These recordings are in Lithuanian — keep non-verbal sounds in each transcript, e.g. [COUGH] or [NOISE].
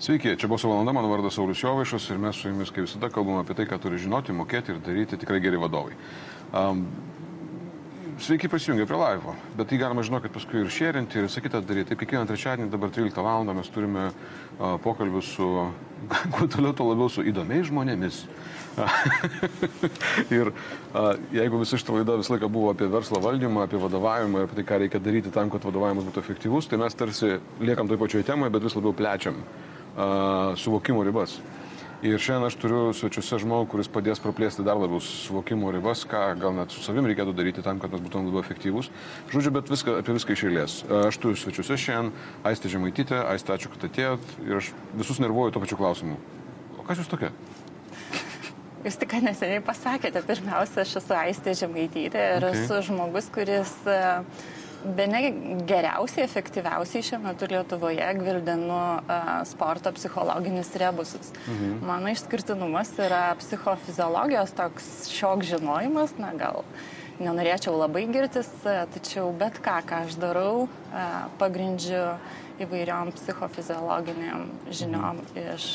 Sveiki, čia buvo valanda, mano vardas Saulis Jovaišas ir mes su jumis, kaip visada, kalbame apie tai, ką turi žinoti, mokėti ir daryti tikrai geri vadovai. Um, sveiki prisijungę prie laivo, bet tai galima žinokit paskui ir šėrinti ir visą kitą daryti. Taip, kiekvieną trečiadienį dabar 13 val. mes turime uh, pokalbius su, [LAUGHS] kuo toliau, tuo labiau su įdomiais žmonėmis. [LAUGHS] ir a, jeigu visa šita laida visą laiką buvo apie verslo valdymą, apie vadovavimą ir apie tai, ką reikia daryti tam, kad vadovavimas būtų efektyvus, tai mes tarsi liekam toj pačioj temoje, bet vis labiau plečiam a, suvokimo ribas. Ir šiandien aš turiu svečiuose žmogų, kuris padės praplėsti dar labiau suvokimo ribas, ką gal net su savim reikėtų daryti tam, kad mes būtume labiau efektyvūs. Žodžiu, bet viską, apie viską iš eilės. Aš turiu svečiuose šiandien Aistė Žemaitytė, Aistė, ačiū, kad atėjot ir aš visus nervuoju to pačiu klausimu. O kas jūs tokia? Jūs tik neseniai pasakėte, pirmiausia, aš esu Aistė Žemaitytė ir okay. esu žmogus, kuris uh, be ne geriausiai, efektyviausiai šiuo metu Lietuvoje gvildenu uh, sporto psichologinius rebusus. Mhm. Mano išskirtinumas yra psichofiziologijos toks šiok žinojimas, na gal nenorėčiau labai girtis, tačiau bet ką, ką aš darau, uh, pagrindžiu įvairiom psichofiziologiniam žiniom mhm. iš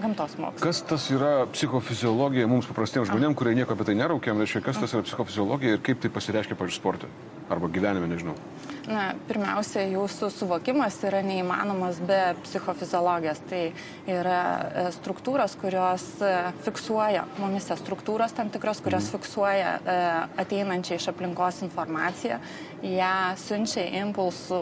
gamtos mokslų. Kas tas yra psichofiziologija mums paprastiems žmonėms, kurie nieko apie tai neraukiam, reiškia, kas tas yra psichofiziologija ir kaip tai pasireiškia, pažiūrėjau, sporte arba gyvenime, nežinau. Na, pirmiausia, jūsų suvokimas yra neįmanomas be psichofiziologijos. Tai yra e, struktūros, kurios e, fiksuoja, mumise struktūros tam tikros, kurios mhm. fiksuoja e, ateinančią iš aplinkos informaciją, ją siunčia impulsų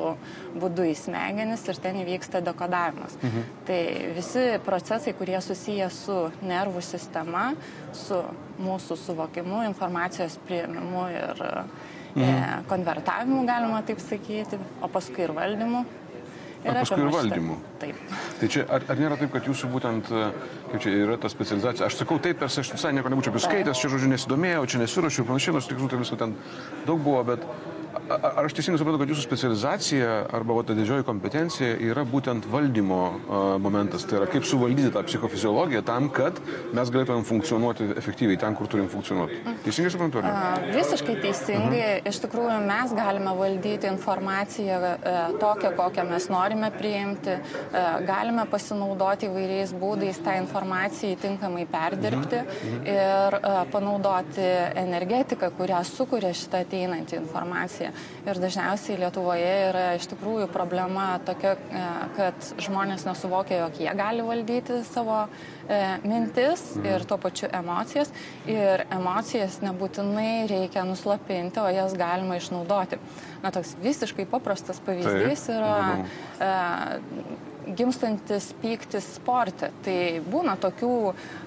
būdu į smegenis ir ten įvyksta dekodavimas. Mhm. Tai visi procesai, kurie susiję su nervų sistema, su mūsų suvokimu, informacijos priėmimu ir mhm. konvertavimu, galima taip sakyti, o paskui ir valdymu. Ir paskui ir valdymu. Taip. Tai čia ar, ar nėra taip, kad jūsų būtent, e, kaip čia yra ta specializacija, aš sakau taip, tarsi aš visai nieko nebūčiau paskaitęs, čia žodžiu nesidomėjau, čia nesirašiau, panašiai, nors tikrųjų tai visko ten daug buvo, bet Ar aš teisingai suprantu, kad jūsų specializacija arba va, ta didžioji kompetencija yra būtent valdymo uh, momentas, tai yra kaip suvaldyti tą psichofiziologiją tam, kad mes galėtumėm funkcionuoti efektyviai ten, kur turim funkcionuoti. Teisingai suprantu? Uh, visiškai teisingai. -huh. Iš tikrųjų, mes galime valdyti informaciją uh, tokią, kokią mes norime priimti, uh, galime pasinaudoti įvairiais būdais tą informaciją tinkamai perdirbti uh -huh. ir uh, panaudoti energetiką, kurią sukuria šitą ateinantį informaciją. Ir dažniausiai Lietuvoje yra iš tikrųjų problema tokia, e, kad žmonės nesuvokia, jog jie gali valdyti savo e, mintis mhm. ir tuo pačiu emocijas. Ir emocijas nebūtinai reikia nuslapinti, o jas galima išnaudoti. Na, toks visiškai paprastas pavyzdys tai, yra. E, gimstantis pyktis sporte. Tai būna tokių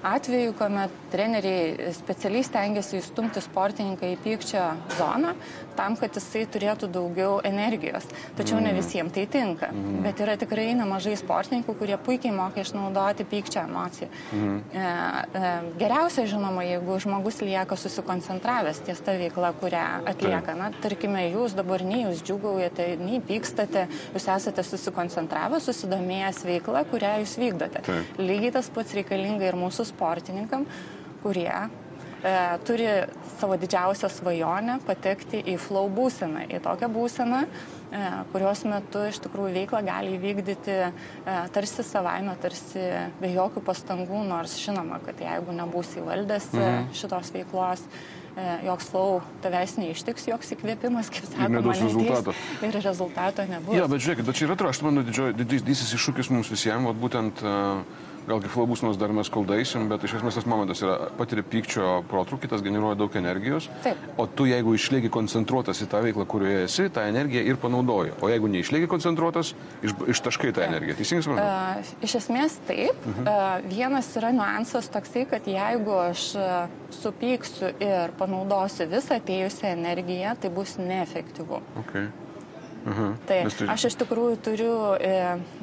atvejų, kuomet treneriai specialiai stengiasi įstumti sportininką į pykčio zoną, tam, kad jisai turėtų daugiau energijos. Tačiau ne mm. visiems tai tinka. Mm. Bet yra tikrai nemažai sportininkų, kurie puikiai moka išnaudoti pykčio emociją. Mm. E, e, geriausia, žinoma, jeigu žmogus lieka susikoncentravęs ties tą veiklą, kurią atlieka. Na, tarkime, jūs dabar nei jūs džiugaujate, nei pykstate, jūs esate susikoncentravę, susidomėjęs veiklą, kurią jūs vykdote. Taip. Lygiai tas pats reikalinga ir mūsų sportininkam, kurie e, turi savo didžiausią svajonę patekti į flow būseną, į tokią būseną, e, kurios metu iš tikrųjų veiklą gali įvykdyti e, tarsi savaime, tarsi be jokių pastangų, nors žinoma, kad jeigu nebūsi įvaldęs e, mhm. šitos veiklos, e, joks flow tavęs neištiks, joks įkvėpimas, kaip sakoma, ir rezultato. Ir rezultato nebus. Ja, bet žiūrėkit, bet čia yra, aš manau, didysis iššūkis mums visiems, būtent uh, gal iki flow būsenos dar mes kol daisim, bet iš esmės tas momentas yra patiri pykčio protrukį, tas generuoja daug energijos. Taip. O tu jeigu išlieki koncentruotas į tą veiklą, kurioje esi, tą energiją ir panaudoji. O jeigu neišlieki koncentruotas, iš, ištaškai tą energiją. Teisingai suprantu? Uh, iš esmės taip. Uh -huh. uh, vienas yra niuansas toksai, kad jeigu aš uh, supyksiu ir panaudosiu visą atėjusią energiją, tai bus neefektyvu. Okay. Mhm. Tai aš iš tikrųjų turiu e,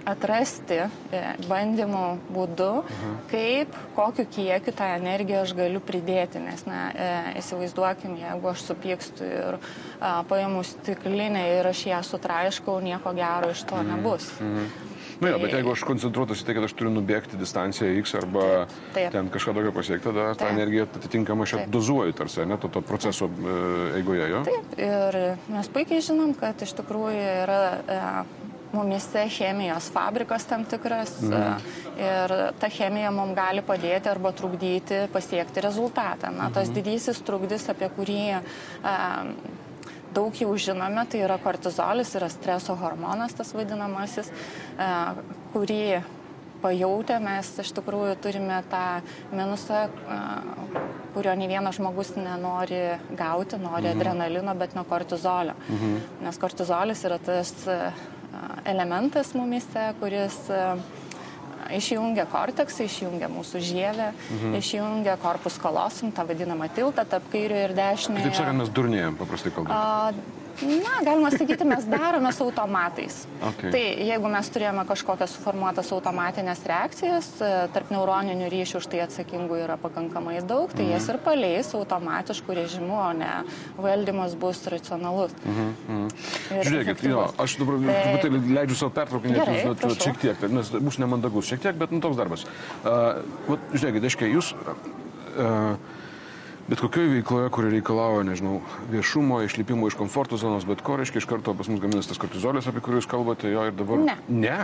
atrasti e, bandymų būdu, mhm. kaip, kokiu kiekiu tą energiją aš galiu pridėti, nes, na, e, įsivaizduokim, jeigu aš supykstu ir a, paėmu stiklinę ir aš ją sutraiškau, nieko gero iš to mhm. nebus. Mhm. Na, ja, bet jeigu aš koncentruotas į tai, kad aš turiu nubėgti distanciją X arba Taip. ten kažką tokio pasiekti, tada Taip. tą energiją atitinkamai aš dozuoju tarsi, ne, to, to proceso e, eigoje jo. Taip, ir mes puikiai žinom, kad iš tikrųjų yra e, mumise chemijos fabrikas tam tikras mhm. ir ta chemija mums gali padėti arba trukdyti pasiekti rezultatą. Na, tas mhm. didysis trukdis, apie kurį daug jau žinome, tai yra kortizolis, yra streso hormonas tas vadinamasis, kurį pajautę mes iš tikrųjų turime tą minusą, kurio nei vienas žmogus nenori gauti, nori mhm. adrenalino, bet nuo kortizolio. Mhm. Nes kortizolis yra tas elementas mumise, kuris išjungia korteksą, išjungia mūsų žievę, mhm. išjungia korpus kolosum, tą vadinamą tiltą tarp kairio ir dešinio. Taip sakant, mes durnėjom, paprastai kalbant. Na, galima sakyti, mes darome su automatais. Okay. Tai jeigu mes turėjome kažkokias suformuotas automatinės reakcijas, e, tarp neuroninių ryšių už tai atsakingų yra pakankamai daug, tai mm -hmm. jas ir paleis automatiškų režimų, o ne valdymas bus racionalus. Mm -hmm. Žiūrėkit, jo, aš dabar tai... truputėlį leidžiu savo pertraukinėti, jūs šiek tiek, nes bus nemandagus šiek tiek, bet nu, toks darbas. Uh, vat, žiūrėkit, aiškiai, jūs... Uh, bet kokioje veikloje, kuri reikalauja, nežinau, viešumo, išlipimo iš komforto zonos, bet ko reiškia iš karto pas mus gaminasi tas kortizolis, apie kurį jūs kalbate, jo ir dabar. Ne. Ne?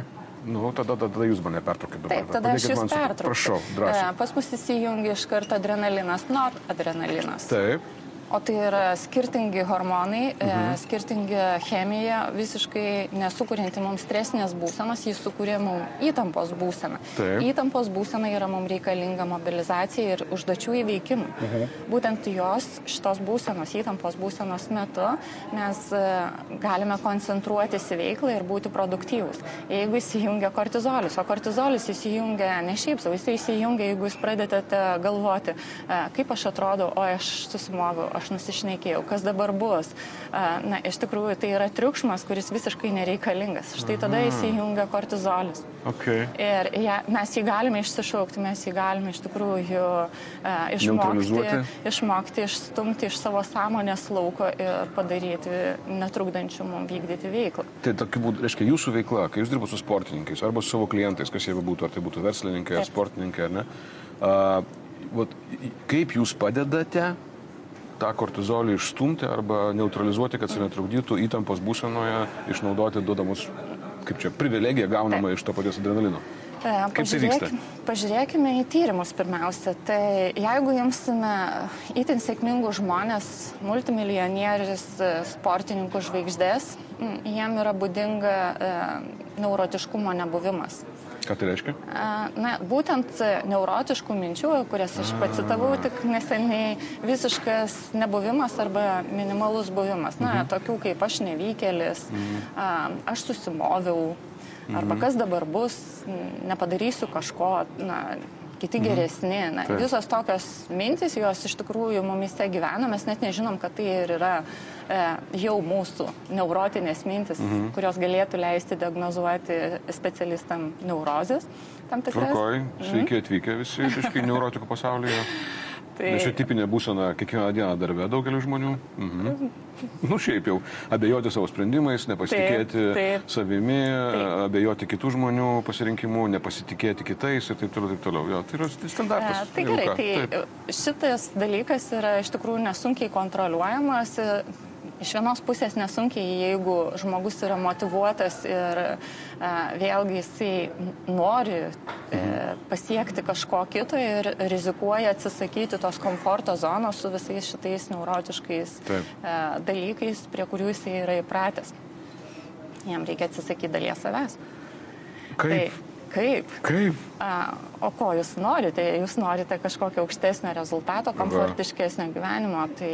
Nu, tada, tada jūs mane pertraukite dabar. Taip, tada aš jūs pertraukiu. Prašau, drąsiai. E, pas mus įsijungia iš karto adrenalinas, noradrenalinas. Taip. O tai yra skirtingi hormonai, e, mhm. skirtingi chemija, visiškai nesukurianti mums stresinės būsenos, jis sukuria mums įtampos būseną. Taip. Įtampos būsena yra mums reikalinga mobilizacija ir užduočių įveikimui. Mhm. Būtent jos, šitos būsenos, įtampos būsenos metu mes e, galime koncentruotis į veiklą ir būti produktyvus. Jeigu įsijungia kortizolis, o kortizolis įsijungia ne šiaip savo, jis įsijungia, jeigu jūs pradedate galvoti, e, kaip aš atrodau, o aš susimoviau aš nusišnekėjau, kas dabar bus. Na, iš tikrųjų, tai yra triukšmas, kuris visiškai nereikalingas. Štai tada įsijungia kortizolis. Okay. Ir ja, mes jį galime išsišaukti, mes jį galime iš tikrųjų išmokti, išmokti, išstumti iš savo sąmonės lauko ir padaryti netrukdančių mums vykdyti veiklą. Tai tokiu būdu, reiškia, jūsų veikla, kai jūs dirbate su sportininkais arba su savo klientais, kas jie būtų, ar tai būtų verslininkai, ar sportininkai, ar ne, uh, vat, kaip jūs padedate tą kortizolį išstumti arba neutralizuoti, kad jis netrukdytų įtampos būsenoje išnaudoti duodamus, kaip čia, privilegiją gaunamą iš to paties adrenalino. E, tai vyksta? Pažiūrėkime į tyrimus pirmiausia. Tai jeigu imsime įtin sėkmingus žmonės, multimilijonierius, e, sportininkų žvaigždės, jiem yra būdinga e, neurotiškumo nebuvimas. Ką tai reiškia? Na, būtent neurotiškų minčių, kurias aš pacitavau tik neseniai, visiškas nebuvimas arba minimalus buvimas. Na, mhm. tokių kaip aš nevykėlis, mhm. aš susimoviau, arba mhm. kas dabar bus, nepadarysiu kažko. Na, kiti mhm. geresni. Na, Taip. visos tokios mintis, jos iš tikrųjų mumise gyvena, mes net nežinom, kad tai ir yra e, jau mūsų neurotinės mintis, mhm. kurios galėtų leisti diagnozuoti specialistam neurozės. Tvarkoj, sveiki mhm. atvykę visi iš neurotikų pasaulyje. [LAUGHS] Tai... Nes čia tipinė būsena kiekvieną dieną darbė daugeliu žmonių. Mhm. Nu šiaip jau, abejoti savo sprendimais, nepasitikėti taip, taip. savimi, taip. abejoti kitų žmonių pasirinkimu, nepasitikėti kitais ir taip toliau, taip toliau. Jo, tai yra standartas. E, tai gerai, tai taip. šitas dalykas yra iš tikrųjų nesunkiai kontroliuojamas iš vienos pusės nesunkiai, jeigu žmogus yra motivuotas ir a, e, vėlgi jisai nori e, pasiekti kažko kito ir rizikuoja atsisakyti tos komforto zonos su visais šitais neurotiškais e, dalykais, prie kurių jisai yra įpratęs. Jam reikia atsisakyti dalies savęs. Kaip? Tai, Kaip? Kaip? A, o ko jūs norite? Jūs norite kažkokio aukštesnio rezultato, komfortiškesnio gyvenimo, tai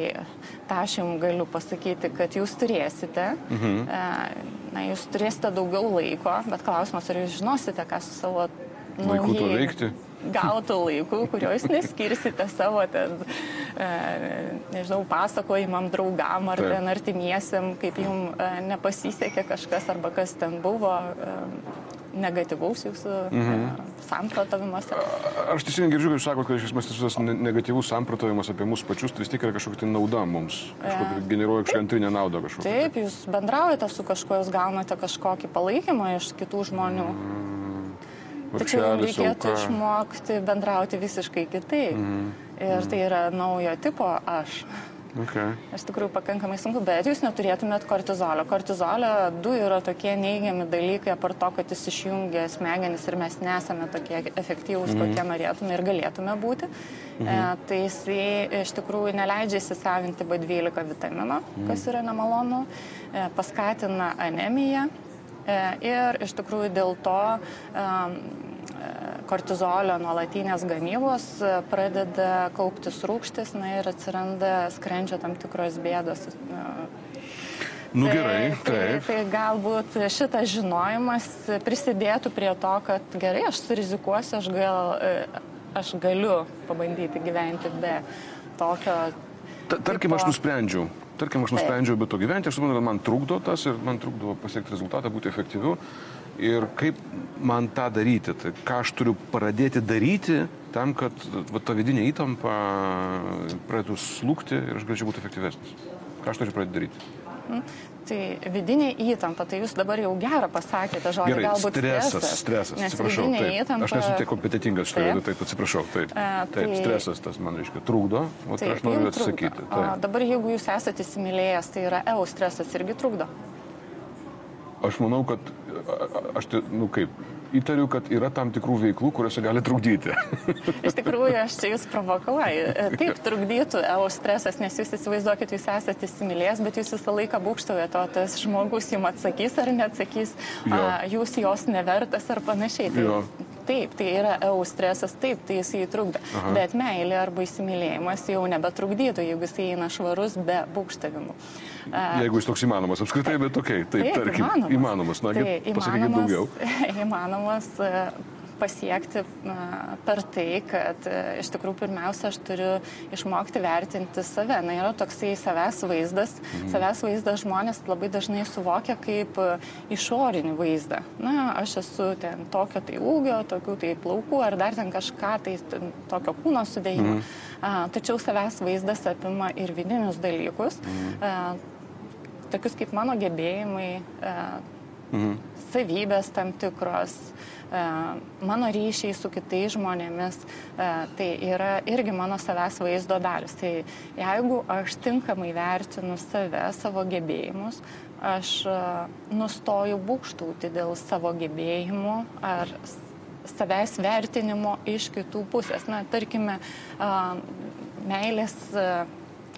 tą aš jums galiu pasakyti, kad jūs turėsite. Mhm. A, na, jūs turėsite daugiau laiko, bet klausimas, ar jūs žinosite, ką su savo laiku to veikti? Gautų laikų, kurio jūs neskirsite savo, ten, e, nežinau, pasakojimam draugam ar Taip. ten artimiesiam, kaip jums e, nepasisekė kažkas arba kas ten buvo. E, negatyvaus jūsų mhm. samprotavimuose. Aš teisingai girdžiu, kad jūs sakote, kad iš esmės tas negatyvus samprotavimas apie mus pačius tai vis tik yra kažkokia tai nauda mums, kažkokia e, generuoja kažkokią antrinę naudą kažkokią. Taip, jūs bendraujate su kažkuo, jūs gaunate kažkokį palaikymą iš kitų žmonių. Mm. Tačiau jums reikėtų auka. išmokti bendrauti visiškai kitaip. Mm. Ir mm. tai yra naujo tipo aš. Okay. Iš tikrųjų pakankamai sunku, bet jūs neturėtumėt kortizolio. Kortizolio du yra tokie neigiami dalykai, apart to, kad jis išjungia smegenis ir mes nesame tokie efektyvūs, mm -hmm. kokie norėtume ir galėtume būti. Mhm. E, tai jisai iš tikrųjų neleidžia įsisavinti B12 vitamino, mhm. kas yra nemalonu, e, paskatina anemiją e, ir iš tikrųjų dėl to e, kortizolio nuolatinės gamybos pradeda kauptis rūkštis na, ir atsiranda skrandžio tam tikros bėdos. Nu gerai, tai, tai, tai galbūt šitas žinojimas prisidėtų prie to, kad gerai, aš surizikuosiu, aš, gal, aš galiu pabandyti gyventi be tokio. Ta, tarkim, tipo... aš nusprendžiau, tarkim, aš nusprendžiau be to gyventi, aš suprantu, kad man trukdo tas ir man trukdo pasiekti rezultatą, būti efektyviu ir kaip man tą daryti, tai ką aš turiu pradėti daryti tam, kad va, ta vidinė įtampa pradėtų slūkti ir aš galėčiau būti efektyvesnis. Ką aš turiu pradėti daryti? Mm. Tai vidinė įtampa, tai jūs dabar jau gerą pasakėte žodį, Gerai, galbūt stresas. Stresas, stresas atsiprašau. Taip, įtampa... Aš nesu tiek kompetitingas šitoje vietoje, taip atsiprašau. Taip, taip tai... stresas tas man reiškia trukdo, o tai aš noriu atsakyti. O dabar jeigu jūs esate įsimylėjęs, tai yra EU stresas irgi trukdo? Aš manau, kad aš, tai, nu kaip, įtariu, kad yra tam tikrų veiklų, kuriuose gali trukdyti. Iš tikrųjų, aš čia jūs provokuoju. Taip trukdytų EO stresas, nes jūs įsivaizduokit, jūs esate įsimylėjęs, bet jūs visą laiką būkštojate, o tas žmogus jums atsakys ar neatsakys, jo. a, jūs jos nevertas ar panašiai. Tai, jo. Taip, tai yra EU stresas, taip, tai jisai trukdo. Aha. Bet meilė arba įsimylėjimas jau nebetrukdytų, jeigu jisai eina švarus be būkštavimų. Jeigu jis toks įmanomas, apskritai, bet tokiai, taip, taip tarkim, įmanomas. įmanomas. Na, tai, pasakykit daugiau. [LAUGHS] Įmanomas pasiekti per tai, kad e, iš tikrųjų pirmiausia aš turiu išmokti vertinti save. Na, yra toksai savęs vaizdas. Mhm. Savęs vaizdas žmonės labai dažnai suvokia kaip e, išorinį vaizdą. Na, aš esu ten tokio tai ūgio, tokių tai plaukų ar dar ten kažką tai tokio kūno sudėjimo. Mhm. A, tačiau savęs vaizdas apima ir vidinius dalykus. Mhm. A, tokius kaip mano gebėjimai, a, mhm. Savybės tam tikros, E, mano ryšiai su kitais žmonėmis, e, tai yra irgi mano savęs vaizdo dalis. Tai jeigu aš tinkamai vertinu save, savo gebėjimus, aš e, nustoju būkštauti dėl savo gebėjimų ar savęs vertinimo iš kitų pusės. Na, tarkime, meilės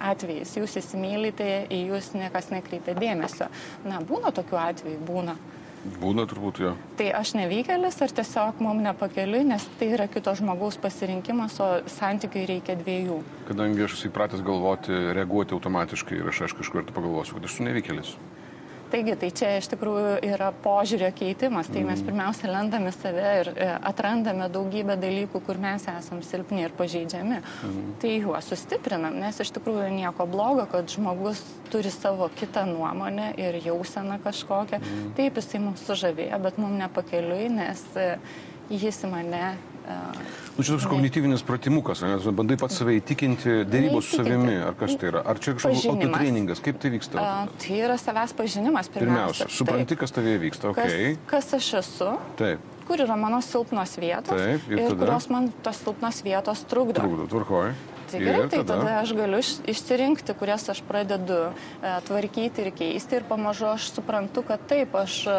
atvejais, jūs įsimylite, į jūs niekas nekreipia dėmesio. Na, būna tokių atvejų, būna. Būna turbūt jo. Tai aš nevykėlis ar tiesiog mum nepakeliui, nes tai yra kito žmogaus pasirinkimas, o santykiai reikia dviejų. Kadangi aš įpratęs galvoti, reaguoti automatiškai ir aš, aš kažkur pagalvosiu, kad aš esu nevykėlis. Taigi, tai čia iš tikrųjų yra požiūrio keitimas, tai mes mm. pirmiausia lendame save ir e, atrandame daugybę dalykų, kur mes esame silpni ir pažeidžiami. Mm. Tai juos sustiprinam, nes iš tikrųjų nieko blogo, kad žmogus turi savo kitą nuomonę ir jauseną kažkokią. Mm. Taip, jisai mums sužavėjo, bet mums nepakeliui, nes e, jis į mane Nu, čia toks kognityvinis pratimukas, nes bandai pats save įtikinti dėrybos su savimi, ar kas tai yra? Ar čia kažkoks autotreningas, kaip tai vyksta? A, tai yra savęs pažinimas pirmiausia. Pirmiausia, supranti, taip. kas tavėje vyksta, okay. kas, kas aš esu. Taip kur yra mano silpnos vietos Taip, ir, ir tada? kurios man tos silpnos vietos trukdo. Trukdo, tvarkoji. Tai gerai, tai tada? aš galiu išsirinkti, kurias aš pradedu e, tvarkyti ir keisti. Ir pamažu aš suprantu, kad taip, aš e,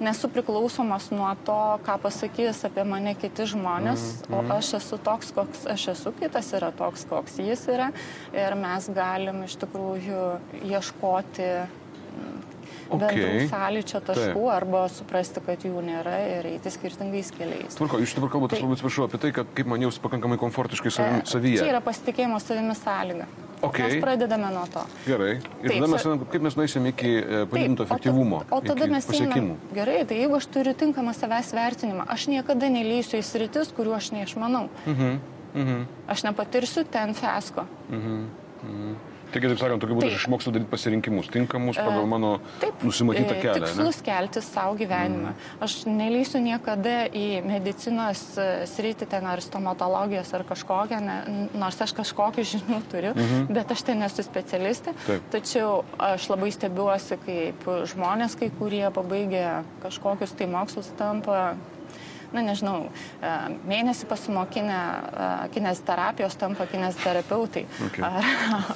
nesu priklausomas nuo to, ką pasakys apie mane kiti žmonės, mm, mm. o aš esu toks, koks aš esu, kitas yra toks, koks jis yra. Ir mes galim iš tikrųjų ieškoti okay. bendrų sąlyčio taškų Taip. arba suprasti, kad jų nėra ir eiti skirtingais keliais. Tvarko, jūs dabar kalbate, tai, aš labai atsiprašau apie tai, kad kaip man jaus pakankamai komfortiškai savim, e, savyje. Čia yra pasitikėjimo savimi sąlyga. Okay. Mes pradedame nuo to. Gerai. Ir Taip, tada mes, kaip mes nueisim iki e, padidinto efektyvumo? O, ta, o tada mes pasiekimų. Gerai, tai jeigu aš turiu tinkamą savęs vertinimą, aš niekada neleisiu į sritis, kuriuo aš neišmanau. Uh -huh. Uh -huh. Aš nepatirsiu ten fesko. -huh. Uh -huh. Tai kitaip sakant, tokiu būdu aš išmoksiu daryti pasirinkimus tinkamus pagal e, mano Taip, nusimatytą e, kelią. Tikslus kelti savo gyvenimą. Mm. Aš neleisiu niekada į medicinos e, sritį, ten ar stomatologijos ar kažkokią, ne, nors aš kažkokių žinių turiu, mm -hmm. bet aš ten nesu specialistė. Taip. Tačiau aš labai stebiuosi, kaip žmonės, kai kurie pabaigė kažkokius tai mokslus, tampa na nežinau, e, mėnesį pasimokinę e, kinesterapijos tampa kinesterapeutai. Okay. Ar,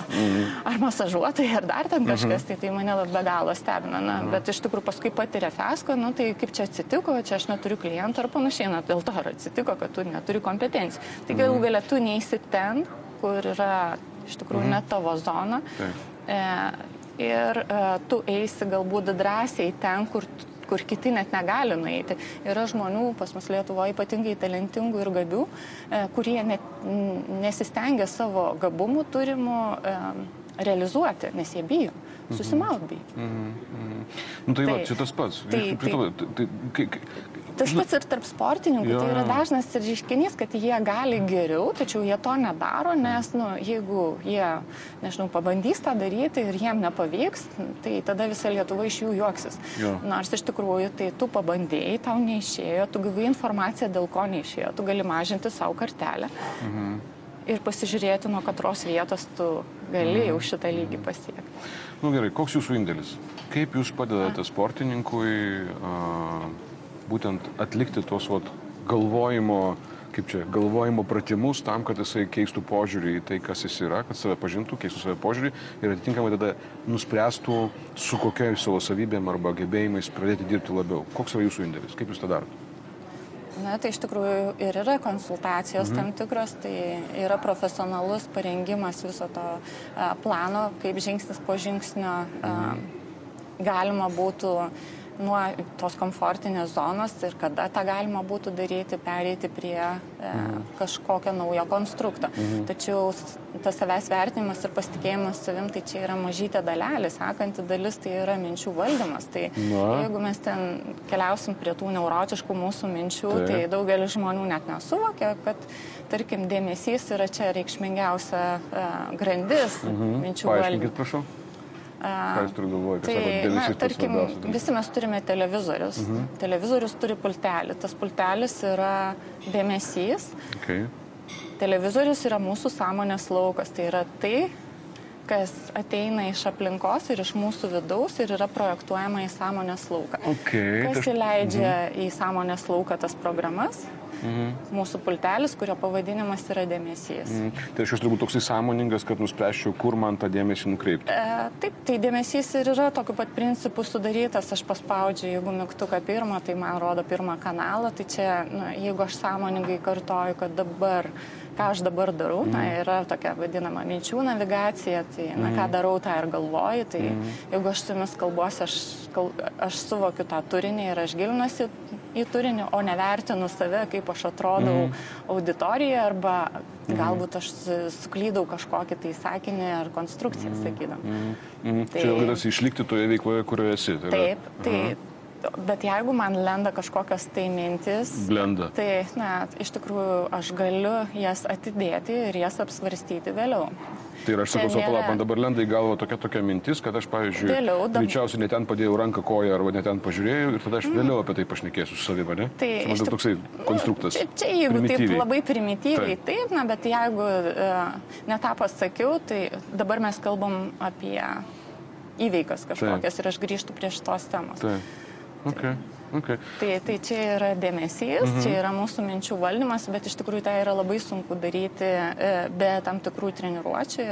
mhm. ar masažuotojai, ar dar ten kažkas, mhm. tai tai mane be galo stebina. Na, mhm. Bet iš tikrųjų paskui patiria fiasko, nu, tai kaip čia atsitiko, čia aš neturiu klientų ar panašiai, na dėl to ar atsitiko, kad tu neturi kompetencijų. Tai galų galę tu neįsi ten, kur yra iš tikrųjų mhm. ne tavo zona. Taip. E, ir e, tu eisi galbūt drąsiai ten, kur kur kiti net negali nueiti. Yra žmonių pas mus Lietuvoje ypatingai talentingų ir gabių, e, kurie net nesistengia savo gabumų turimų e, realizuoti, nes jie bijo. Mhm. Susimaut bijo. Mm -hmm. nu, tai, tai va, čia tas pats. Tai, tai, tai, tai, tai, Tas pats ir tarp sportininkų. Jo. Tai yra dažnas reiškinys, kad jie gali geriau, tačiau jie to nedaro, nes nu, jeigu jie, nežinau, pabandys tą daryti ir jiem nepavyks, tai tada visa Lietuva iš jų juoksis. Jo. Nors iš tikrųjų, tai tu pabandėjai, tau neišėjo, tu gavai informaciją, dėl ko neišėjo, tu gali mažinti savo kartelę. Mhm. Ir pasižiūrėti, nuo katros vietos tu gali mhm. jau šitą lygį pasiekti. Na nu, gerai, koks jūsų indėlis? Kaip jūs padedate sportininkui? Uh būtent atlikti tuos vat, galvojimo, kaip čia, galvojimo pratimus tam, kad jisai keistų požiūrį į tai, kas jis yra, kad save pažintų, keistų save požiūrį ir atitinkamai tada nuspręstų, su kokia savo savybėm arba gebėjimais pradėti dirbti labiau. Koks yra jūsų indėlis? Kaip jūs tą darote? Na, tai iš tikrųjų ir yra konsultacijos mhm. tam tikros, tai yra profesionalus parengimas viso to a, plano, kaip žingsnis po žingsnio a, mhm. galima būtų nuo tos komfortinės zonos ir kada tą galima būtų daryti, pereiti prie e, mhm. kažkokio naujo konstrukto. Mhm. Tačiau tas savęs vertinimas ir pasitikėjimas savim, tai čia yra mažytė dalelė, sekanti dalis tai yra minčių valdymas. Tai Na. jeigu mes ten keliausim prie tų neurotiškų mūsų minčių, tai, tai daugelis žmonių net nesuvokia, kad tarkim dėmesys yra čia reikšmingiausia uh, grandis mhm. minčių valdymo. Prašau. Ką jūs turite galvoje? Tai, na, tarkim, visi mes turime televizorius. Uh mhm. -huh. Televizorius turi pultelį. Tas pultelis yra dėmesys. Okay. Televizorius yra mūsų sąmonės laukas. Tai yra tai, kas ateina iš aplinkos ir iš mūsų vidaus ir yra projektuojama į sąmonės lauką. Okay. Kas įleidžia uh mhm. į sąmonės lauką tas programas? Mhm. Mūsų pultelis, kurio pavadinimas yra dėmesys. Mhm. Tai aš turbūt toksai sąmoningas, kad nuspręščiau, kur man tą dėmesį nukreipti. E, taip, tai dėmesys ir yra tokiu pat principu sudarytas. Aš paspaudžiu, jeigu mygtuką pirmą, tai man rodo pirmą kanalą. Tai čia, na, jeigu aš sąmoningai kartoju, kad dabar ką aš dabar darau, mm. na, mhm. yra tokia vadinama minčių navigacija, tai, na, mm. ką mhm. darau, tą ir galvoju, tai mm. jeigu aš su jumis kalbuosi, aš, kal, aš suvokiu tą turinį ir aš gilinuosi į turinį, o nevertinu save, kaip aš atrodau mm. auditorijoje arba mm. galbūt aš suklydau kažkokį tai sakinį ar konstrukciją mm. sakydam. Mm. Mm. Tai, Čia vadinasi išlikti toje veikloje, kurioje esi. Tai taip, tai, Aha. Bet jeigu man lenda kažkokios tai mintis, Blenda. tai, na, iš tikrųjų aš galiu jas atidėti ir jas apsvarstyti vėliau. Tai ir aš sakau, savo palap, man dabar lenda į galvą tokia tokia mintis, kad aš, pavyzdžiui, vėliau, dab... greičiausiai net ten padėjau ranką koją arba net ten pažiūrėjau ir tada aš mm. vėliau apie tai pašnekėsiu su savimi, ne? Tai man tik toksai konstruktas. Čia, čia jeigu taip labai primityviai, taip, taip na, bet jeigu uh, netą pasakiau, tai dabar mes kalbam apie įveikas kažkokias taip. ir aš grįžtu prie šitos temos. Taip. Okay. Okay. Tai, tai čia yra dėmesys, mhm. čia yra mūsų minčių valdymas, bet iš tikrųjų tai yra labai sunku daryti e, be tam tikrų treniruočių.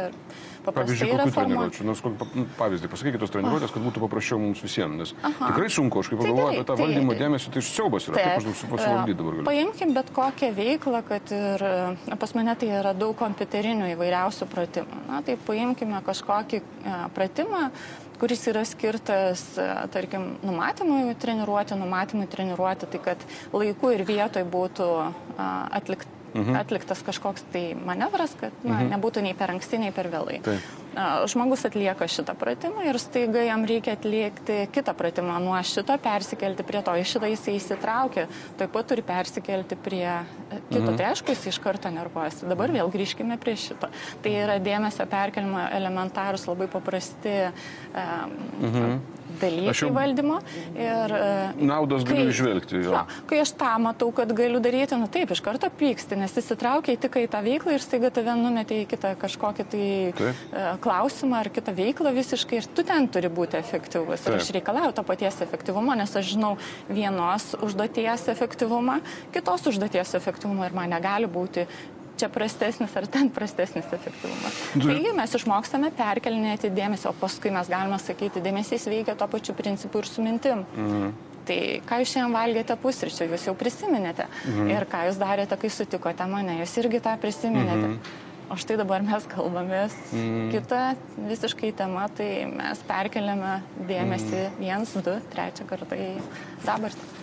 Pavyzdžiui, kokių treniruočių? Nors kokį pavyzdį, pasakykite tos treniruotės, kad būtų paprasčiau mums visiems, nes Aha. tikrai sunku, aš kaip tai pagalvoju apie tą tai, valdymą dėmesį, tai siaubas yra, taip, kaip aš suvaldyti dabar galiu. Paimkim bet kokią veiklą, kad ir pas mane tai yra daug kompiuterinių įvairiausių pratimų. Na, tai paimkime kažkokį pratimą, kuris yra skirtas, tarkim, numatymui treniruoti, numatymui treniruoti, tai kad laiku ir vietoj būtų atlikta mhm. atliktas kažkoks tai manevras, kad na, mhm. nebūtų nei per anksti, nei per vėlai. Taip. Žmogus atlieka šitą pratimą ir staiga jam reikia atlikti kitą pratimą nuo šito, persikelti prie to. Iš šitą jisai įsitraukia, taip pat turi persikelti prie e, kito. Mhm. Tai aišku, jis iš karto nervuojasi. Dabar vėl grįžkime prie šito. Tai yra dėmesio perkelimo elementarus, labai paprasti um, mhm dalykai jau... valdymo. Ir, e, Naudos galiu išvelgti. Jo. Jo, kai aš tą matau, kad galiu daryti, nu taip, iš karto pyksti, nes įsitraukia tik į tą veiklą ir staiga tave numetė į kitą kažkokį tai taip. E, klausimą ar kitą veiklą visiškai ir tu ten turi būti efektyvus. Ir aš reikalauju to paties efektyvumo, nes aš žinau vienos užduoties efektyvumą, kitos užduoties efektyvumą ir man negali būti čia prastesnis ar ten prastesnis efektyvumas. Taigi mes išmokstame perkelinėti dėmesį, o paskui mes galime sakyti, dėmesys veikia to pačiu principu ir su mintim. Mhm. Tai ką jūs šiandien valgėte pusryčių, jūs jau prisiminėte. Mhm. Ir ką jūs darėte, kai sutikote mane, jūs irgi tą prisiminėte. Mhm. O štai dabar mes kalbamės. Mm. Kita visiškai tema, tai mes perkeliame dėmesį mm. viens, du, trečią kartą į dabartį.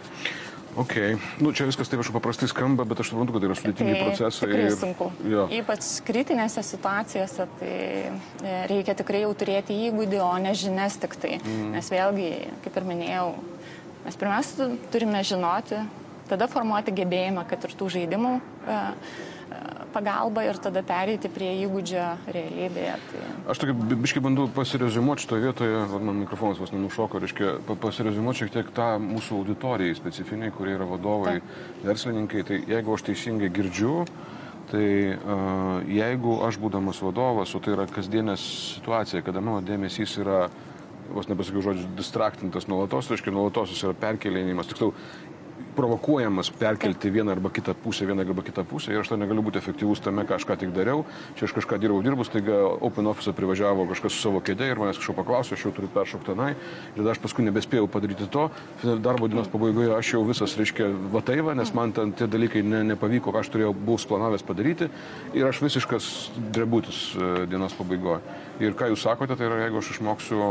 Ok, nu, čia viskas taip aš paprastai skamba, bet aš suprantu, kad tai yra sudėtingi tai procesai. Tai ir... sunku. Jo. Ypač kritinėse situacijose, tai e, reikia tikrai jau turėti įgūdį, o ne žinias tik tai. Mm. Nes vėlgi, kaip ir minėjau, mes pirmiausia turime žinoti, tada formuoti gebėjimą, kad ir tų žaidimų. Uh, pagalba ir tada pereiti prie įgūdžio realybėje. Tai... Aš tokį biškai bandau pasirezimuoti šitoje vietoje, man mikrofonas vos nenušoko, reiškia, pasirezimuoti šiek tiek tą mūsų auditorijai specifiniai, kurie yra vadovai, Ta. verslininkai. Tai jeigu aš teisingai girdžiu, Tai jeigu aš būdamas vadovas, o tai yra kasdienė situacija, kada mano dėmesys yra, vos nepasakiau žodžiu, distraktintas nuolatos, reiškia nuolatos jis yra perkelinimas, tiksliau provokuojamas perkelti vieną arba kitą pusę, vieną arba kitą pusę ir aš to negaliu būti efektyvus tame, ką aš ką tik dariau. Čia aš kažką dirbau, dirbus, taigi Open Office privažiavo kažkas su savo kėdė ir manęs kažko paklausė, aš jau turiu peršokti tenai ir aš paskui nebespėjau padaryti to. Darbo dienos pabaigoje aš jau visas, reiškia, vataiva, nes man ten tie dalykai ne, nepavyko, ką aš turėjau, buvau planavęs padaryti ir aš visiškas drebutis e, dienos pabaigoje. Ir ką jūs sakote, tai yra, jeigu aš išmoksiu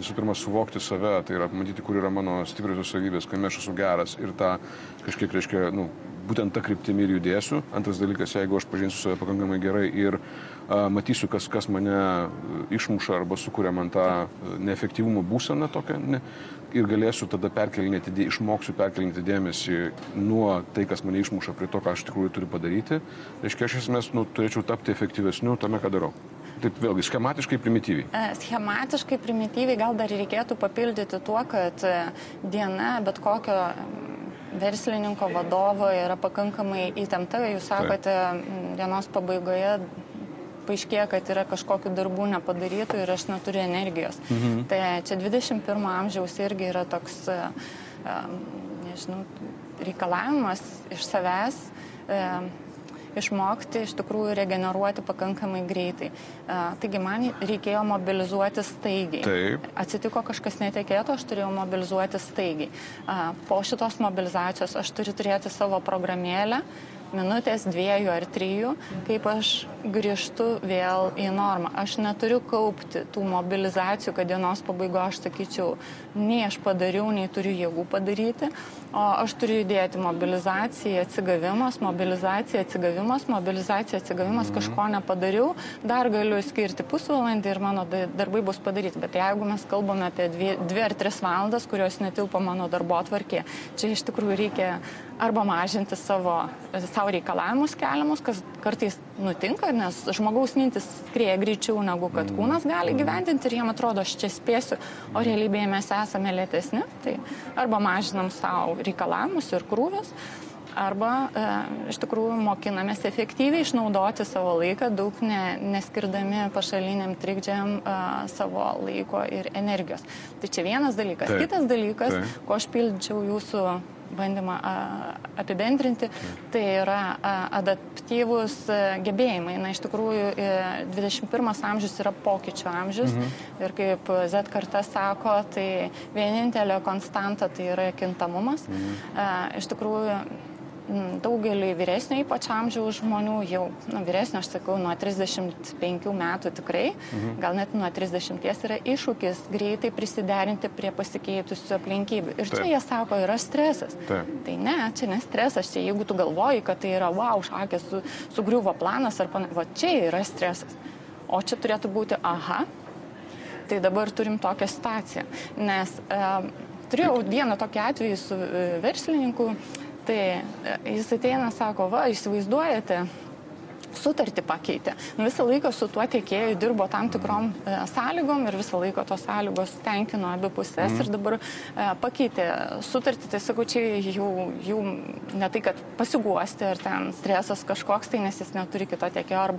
visų pirma suvokti save, tai yra matyti, kur yra mano stipriosios savybės, kai aš esu geras ir tą kažkiek, reiškia, nu, būtent tą kryptimį ir judėsiu. Antras dalykas, jeigu aš pažinsiu save pakankamai gerai ir matysiu, kas, kas mane išmuša arba sukuria man tą neefektyvumo būseną tokią, ne, ir galėsiu tada perkelinėti, išmoksiu perkelinti dėmesį nuo tai, kas mane išmuša, prie to, ką aš tikrųjų turiu padaryti, reiškia, aš esmės nu, turėčiau tapti efektyvesniu tame, ką darau. Taip vėlgi, schematiškai primityviai. E, schematiškai primityviai gal dar reikėtų papildyti tuo, kad e, diena bet kokio verslininko vadovo yra pakankamai įtempta. Jūs sakote, dienos pabaigoje paaiškėja, kad yra kažkokiu darbų nepadarytų ir aš neturiu energijos. Mhm. Tai čia 21 amžiaus irgi yra toks, e, nežinau, reikalavimas iš savęs išmokti iš tikrųjų regeneruoti pakankamai greitai. Taigi man reikėjo mobilizuoti staigiai. Taip. Atsitiko kažkas netikėto, aš turėjau mobilizuoti staigiai. Po šitos mobilizacijos aš turiu turėti savo programėlę minutės, dviejų ar trijų, kaip aš grįžtu vėl į normą. Aš neturiu kaupti tų mobilizacijų, kad dienos pabaigo aš sakyčiau, nei aš padariau, nei turiu jėgų padaryti, o aš turiu įdėti mobilizaciją, atsigavimas, mobilizacija, atsigavimas, mobilizacija, atsigavimas, mhm. kažko nepadariau, dar galiu skirti pusvalandį ir mano darbai bus padaryti. Bet jeigu mes kalbame apie dvi, dvi ar tris valandas, kurios netilpo mano darbo atvarkė, čia iš tikrųjų reikia arba mažinti savo, savo reikalavimus keliamus, kas kartais nutinka, nes žmogaus mintis skrieja greičiau negu kad mm. kūnas gali gyventinti ir jiem atrodo, aš čia spėsiu, o realybėje mes esame lėtesni, tai arba mažinam savo reikalavimus ir krūvius, arba e, iš tikrųjų mokinamės efektyviai išnaudoti savo laiką, daug ne, neskirdami pašaliniam trikdžiam e, savo laiko ir energijos. Tai čia vienas dalykas. Taip. Kitas dalykas, Taip. ko aš pildžiau jūsų bandymą apibendrinti, tai yra adaptyvūs gebėjimai. Na, iš tikrųjų, 21 amžius yra pokyčių amžius mhm. ir kaip Z karta sako, tai vienintelė konstanta tai yra kintamumas. Mhm. Iš tikrųjų, Mm, daugeliu vyresnio ypač amžiaus žmonių, jau nu, vyresnio, aš sakau, nuo 35 metų tikrai, mhm. gal net nuo 30 yra iššūkis greitai prisiderinti prie pasikeitusių aplinkybių. Ir Taip. čia jie sako, yra stresas. Taip. Tai ne, čia ne stresas, čia jeigu tu galvoji, kad tai yra, wow, šakės su, sugriuvo planas ar panašiai, va čia yra stresas. O čia turėtų būti, aha, tai dabar turim tokią situaciją. Nes e, turėjau vieną tokį atvejį su e, verslininku, Tai e, jis ateina, sako, va, įsivaizduojate, sutartį pakeitė. Visą laiką su tuo tiekėju dirbo tam tikrom e, sąlygom ir visą laiką tos sąlygos tenkino abi pusės mm. ir dabar e, pakeitė sutartį, tai sakau, čia jų, jų ne tai, kad pasiguosti ar ten stresas kažkoks, tai nes jis neturi kito tiekėjo, ar,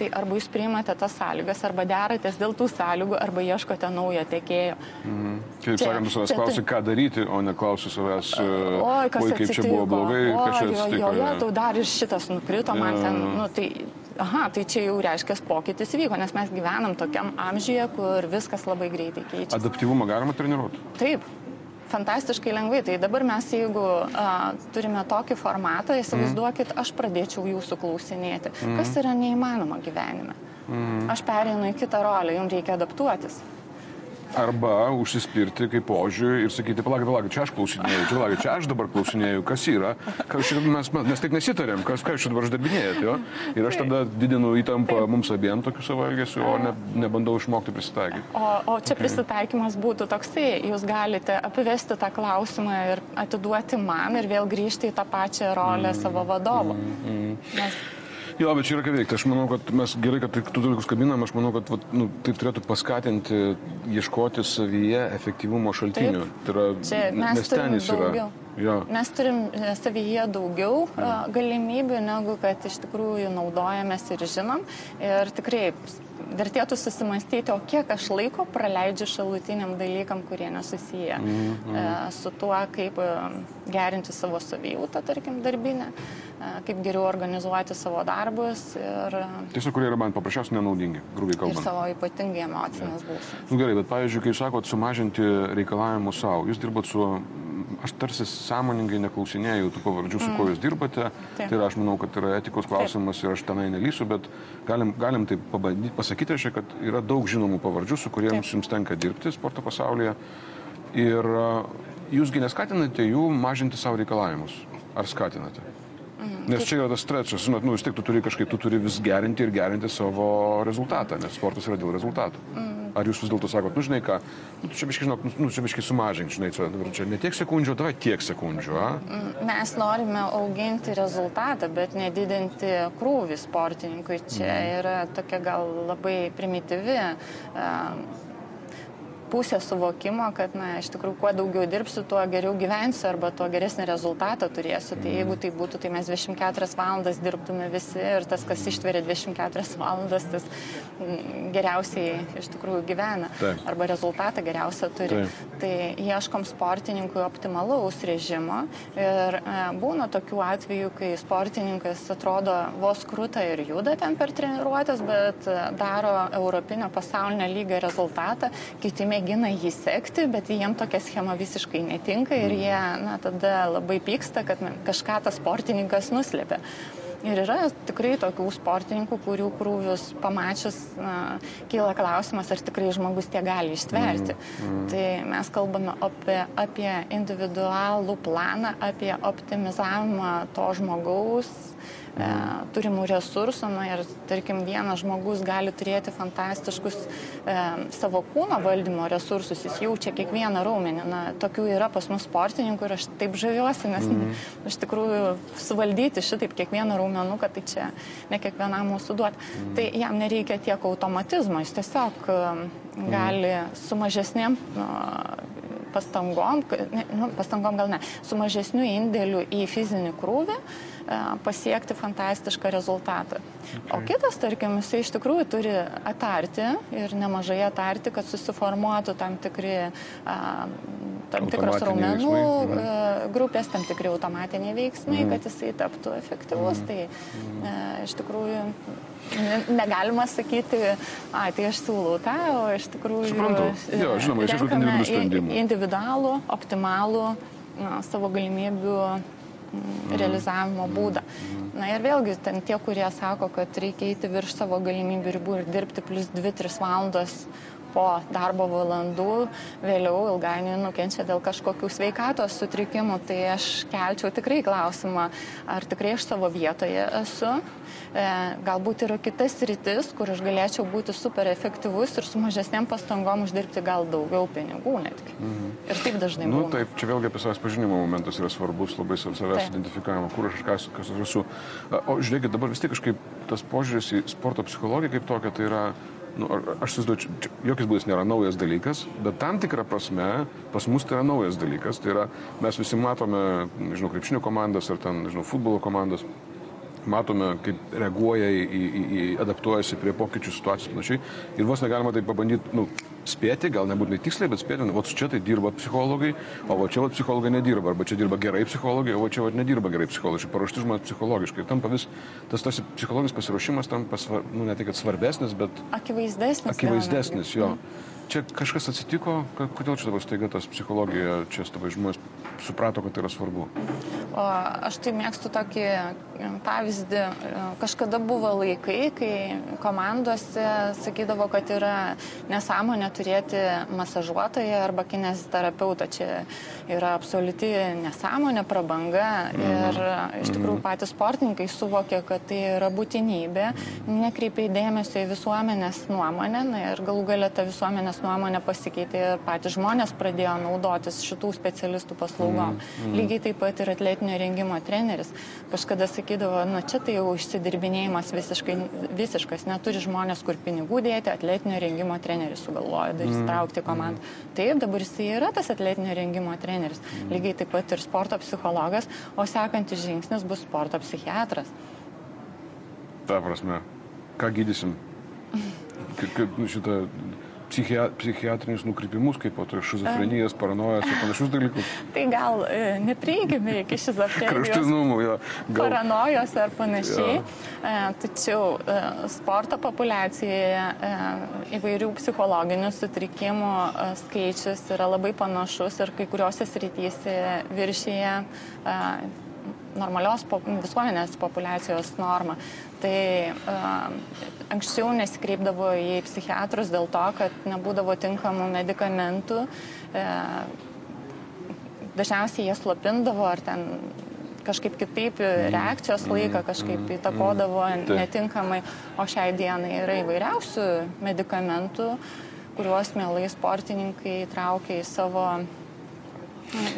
tai arba jūs priimate tas sąlygas, arba deratės dėl tų sąlygų, arba ieškote naujo tiekėjo. Mm. Čia, sakant, savęs klausi, tai... ką daryti, o ne klausi savęs, oi, kas oi, kaip atsitiko? čia buvo blogai, o, kas čia atsitiko. Jo, jo, tau dar ir šitas nukrito, man ten, nu, tai aha, tai čia jau reiškia pokytis vyko, nes mes gyvenam tokiam amžiuje, kur viskas labai greitai keičiasi. Adaptyvumą galima treniruoti? Taip. Fantastiškai lengvai. Tai dabar mes, jeigu a, turime tokį formatą, įsivaizduokit, aš pradėčiau jūsų klausinėti, kas yra neįmanoma gyvenime. Mm. Aš pereinu į kitą rolę, jums reikia adaptuotis arba užsispirti kaip požiūrį ir sakyti, palaukit, palaukit, čia aš klausinėjau, čia, palaukit, čia aš dabar klausinėjau, kas yra, kas mes, mes taip nesitarėm, kas, ką jūs dabar uždarbinėjate, jo? Ir aš tada didinu įtampą mums abiem tokiu savo elgesiu, o ne, nebandau išmokti prisitaikyti. O, o čia okay. prisitaikymas būtų toksai, jūs galite apivesti tą klausimą ir atiduoti man ir vėl grįžti į tą pačią rolę mm, savo vadovo. Mm, mm. Nes Jo, bet čia yra ką veikti. Aš manau, kad mes gerai, kad tų dalykus kabinam, aš manau, kad vat, nu, tai turėtų paskatinti ieškoti savyje efektyvumo šaltinių. Taip. Tai yra, čia mes ten jis yra. Daugiau. Jo. Mes turim e, savyje daugiau ja. Galimybių, negu kad iš tikrųjų naudojamės ir žinom. Ir tikrai vertėtų susimastyti, o kiek aš laiko praleidžiu šalutiniam dalykam, kurie nesusiję mm -hmm. su tuo, kaip e, gerinti savo savijautą, tarkim, darbinę, e, kaip geriau organizuoti savo darbus. Ir... Tiesiog, kurie yra man paprasčiausiai nenaudingi, grubiai kalbant. Ir savo ypatingai emocinės ja. būsenos. Nu, gerai, bet pavyzdžiui, kai sakot sumažinti reikalavimus savo, jūs dirbat su aš tarsi sąmoningai neklausinėjau tų pavardžių, su mm. kuo jūs dirbate. Taip. Tai yra, aš manau, kad yra etikos klausimas Taip. ir aš tenai nelysiu, bet galim, galim tai pabandyti pasakyti, aš, kad yra daug žinomų pavardžių, su kuriems Taip. jums tenka dirbti sporto pasaulyje. Ir jūsgi neskatinate jų mažinti savo reikalavimus. Ar skatinate? Mhm. Nes čia yra tas trečias, žinot, nu vis tiek tu turi kažkaip, tu turi vis gerinti ir gerinti savo rezultatą, nes sportas yra dėl rezultatų. Mm. Ar jūs vis dėlto sakot, nu žinai ką, nu, čia biškai, žinok, nu, čia biškai sumažink, žinai, čia, čia ne tiek sekundžių, davai tiek sekundžių, a? Mm, mes norime auginti rezultatą, bet nedidinti krūvį sportininkui. Čia mm. yra tokia gal labai primityvi. Uh, pusė suvokimo, kad, na, iš tikrųjų, kuo daugiau dirbsiu, tuo geriau gyvensiu arba tuo geresnį rezultatą turėsiu. Tai jeigu tai būtų, tai mes 24 valandas dirbtume visi ir tas, kas ištveria 24 valandas, tas mm, geriausiai iš tikrųjų gyvena Taip. arba rezultatą geriausią turi. Taip. Tai ieškom sportininkui optimalaus režimo ir e, būna tokių atvejų, kai sportininkas atrodo vos krūta ir juda ten per treniruotės, bet e, daro europinio pasaulinio lygio rezultatą, kiti mėgina mėgina jį sekti, bet jiem tokia schema visiškai netinka ir jie na, tada labai pyksta, kad kažką tas sportininkas nuslėpia. Ir yra tikrai tokių sportininkų, kurių krūvius pamačius na, kyla klausimas, ar tikrai žmogus tie gali ištverti. Mm, mm. Tai mes kalbame apie, apie individualų planą, apie optimizavimą to žmogaus e, turimų resursų. Na ir tarkim, vienas žmogus gali turėti fantastiškus e, savo kūno valdymo resursus, jis jaučia kiekvieną raumenį. Na, tokių yra pas mus sportininkų ir aš taip žaviuosi, nes mm. [LAUGHS] iš tikrųjų suvaldyti šitaip kiekvieną raumenuką, tai čia ne kiekvienam mūsų duoti. Mm. Tai jam nereikia tiek automatizmo, jis tiesiog e, gali su mažesnėm nu, pastangom, ne, nu, pastangom gal ne, su mažesniu indėliu į fizinį krūvį E, pasiekti fantastišką rezultatą. Okay. O kitas, tarkim, jisai iš tikrųjų turi atarti ir nemažai atarti, kad susiformuotų tam tikri a, tam tikros raumenų mhm. E, grupės, tam tikri automatiniai veiksmai, mhm. kad jisai taptų efektyvus. Mhm. Tai e, iš tikrųjų negalima sakyti, ai, tai aš siūlau tą, o iš tikrųjų... Suprantu. Jo, žinoma, iš individualų sprendimų. Individualų, optimalų na, savo galimybių Mm, realizavimo būdą. Na ir vėlgi, ten tie, kurie sako, kad reikia eiti virš savo galimybių ribų ir dirbti plus 2-3 valandas po darbo valandų vėliau ilgainiui nukenčia dėl kažkokių sveikatos sutrikimų, tai aš kelčiau tikrai klausimą, ar tikrai aš savo vietoje esu. E, galbūt yra kitas rytis, kur aš galėčiau būti super efektyvus ir su mažesniam pastangom uždirbti gal daugiau pinigų netgi. Mhm. Ir taip dažnai. Na, nu, būna. taip, čia vėlgi apie savęs pažinimo momentas yra svarbus, labai savęs identifikavimo, kur aš kas, kas aš esu. O žiūrėkit, dabar vis tiek kažkaip tas požiūris į sporto psichologiją kaip tokia, tai yra nu, aš įsivaizduoju, jokiais būdais nėra naujas dalykas, bet tam tikrą prasme pas mus tai yra naujas dalykas. Tai yra, mes visi matome, nežinau, krepšinio komandas ar ten, nežinau, futbolo komandas, matome, kaip reaguoja į, į, į adaptuojasi prie pokyčių situacijų ir panašiai. Ir vos negalima tai pabandyti, nu, spėti, gal nebūtinai tiksliai, bet spėti, nu, o čia tai dirba psichologai, o va čia va psichologai nedirba, arba čia dirba gerai psichologai, o čia va nedirba gerai psichologai, paruošti žmonės psichologiškai. Tampa vis, tas tas psichologinis pasiruošimas tampa, nu, ne kad svarbesnis, bet... Akivaizdesnis. Akivaizdesnis, jo. Čia kažkas atsitiko, kodėl čia dabar staiga tas psichologija, čia tavo žmonės suprato, kad tai yra svarbu? O aš tai mėgstu tokį pavyzdį. Kažkada buvo laikai, kai komandose sakydavo, kad yra nesąmonė turėti masažuotoją arba kineziterapeutą. Čia yra absoliuti nesąmonė, prabanga. Ir mhm. iš tikrųjų mhm. patys sportininkai suvokė, kad tai yra būtinybė, nekreipia dėmesio į visuomenės nuomonę. Na, ir galų galia ta visuomenės nuomonė pasikeitė ir patys žmonės pradėjo naudotis šitų specialistų paslaugom paslaugom. Mm, mm. Lygiai taip pat ir atletinio rengimo treneris. Kažkada sakydavo, na čia tai jau išsidirbinėjimas visiškai, visiškas, neturi žmonės, kur pinigų dėti, atletinio rengimo treneris sugalvojo darys mm, traukti komandą. Mm. Taip, dabar jis yra tas atletinio rengimo treneris. Lygiai taip pat ir sporto psichologas, o sekantis žingsnis bus sporto psichiatras. Ta prasme, ką gydysim? Kaip, kaip nu, šitą psichia, psichiatrinius nukrypimus, kaip po to šizofrenijos, paranojas ir panašius dalykus? tai gal e, neprieigime iki šizofrenijos. Kraštinumų, jo. Gal... Paranojos ar panašiai. E, tačiau e, sporto populiacijoje įvairių psichologinių sutrikimų skaičius yra labai panašus ir kai kuriuose srityse viršyje normalios visuomenės populacijos normą. Tai uh, anksčiau nesikreipdavo į psichiatrus dėl to, kad nebūdavo tinkamų medikamentų. Uh, dažniausiai jie slopindavo ar ten kažkaip kitaip mhm. reakcijos laiką mhm. kažkaip mhm. įtakodavo netinkamai, o šiai dienai yra įvairiausių medikamentų, kuriuos mielai sportininkai traukia į savo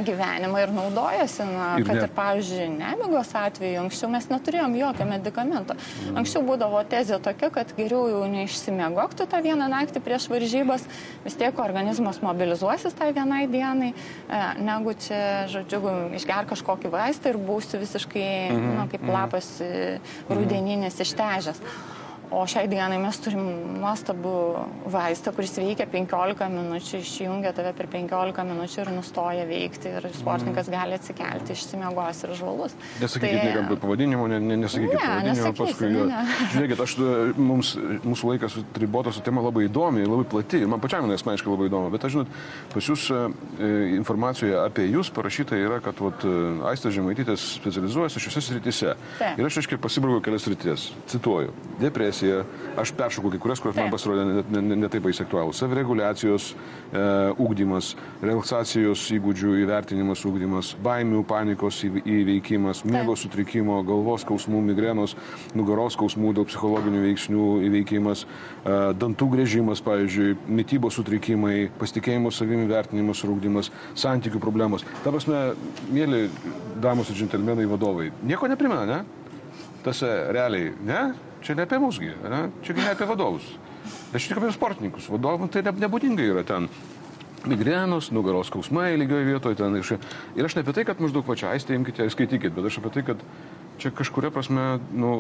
gyvenimą ir naudojasi, na, ir kad ne... ir, pavyzdžiui, nemigos atveju anksčiau mes neturėjom jokio medikamento. Mm. Anksčiau būdavo tezė tokia, kad geriau jau neišsimiegok tu tą vieną naktį prieš varžybas, vis tiek organizmas mobilizuosis tai vienai dienai, e, negu čia, žodžiu, išger kažkokį vaistą ir būsi visiškai, -hmm. na, kaip mhm. lapas mm. rudeninis ištežęs. O šiai dienai mes turim nuostabų vaistą, kuris veikia 15 minučių, išjungia tave per 15 minučių ir nustoja veikti ir sportininkas mm. gali atsikelti, išsimiegos ir žvalus. Nesakykit tai... niekam pavadinimo, ne, ne, nesakykit ne, pavadinimo, paskui. Ne, ne. [LAUGHS] Žiūrėkit, aš, mums, mūsų laikas ribotas, tema labai įdomi, labai plati, man pačiam asmeniškai labai įdomu, bet aš žinot, pas jūs e, informacijoje apie jūs parašyta yra, kad vat, Aistas Žemaitytės specializuojasi šiuose srityse. Ir aš aiškiai pasibraukiu kelias sritis. Cituoju. Depresija depresija, aš peršokau kai kurias, kurios man pasirodė netaip ne, ne, ne, baisiai aktualūs. Savireguliacijos e, ūkdymas, relaksacijos įgūdžių įvertinimas, ūkdymas, baimių, panikos įveikimas, miego sutrikimo, galvos skausmų, migrenos, nugaros skausmų dėl psichologinių veiksnių įveikimas, e, dantų grėžimas, pavyzdžiui, mytybos sutrikimai, pasitikėjimo savimi vertinimas ir ūkdymas, santykių problemos. Ta prasme, mėly damos ir džentelmenai vadovai, nieko neprimena, ne? Tas realiai, ne? Čia ne apie musgi, ne? čia ne apie vadovus. Aš tik apie sportininkus. Vadovam tai ne, nebūdingai yra ten migrenos, nugaros skausmai lygioje vietoje. Ten, iš... Ir aš ne apie tai, kad maždaug pačia aistė imkite, skaitykite, bet aš apie tai, kad čia kažkuria prasme nu,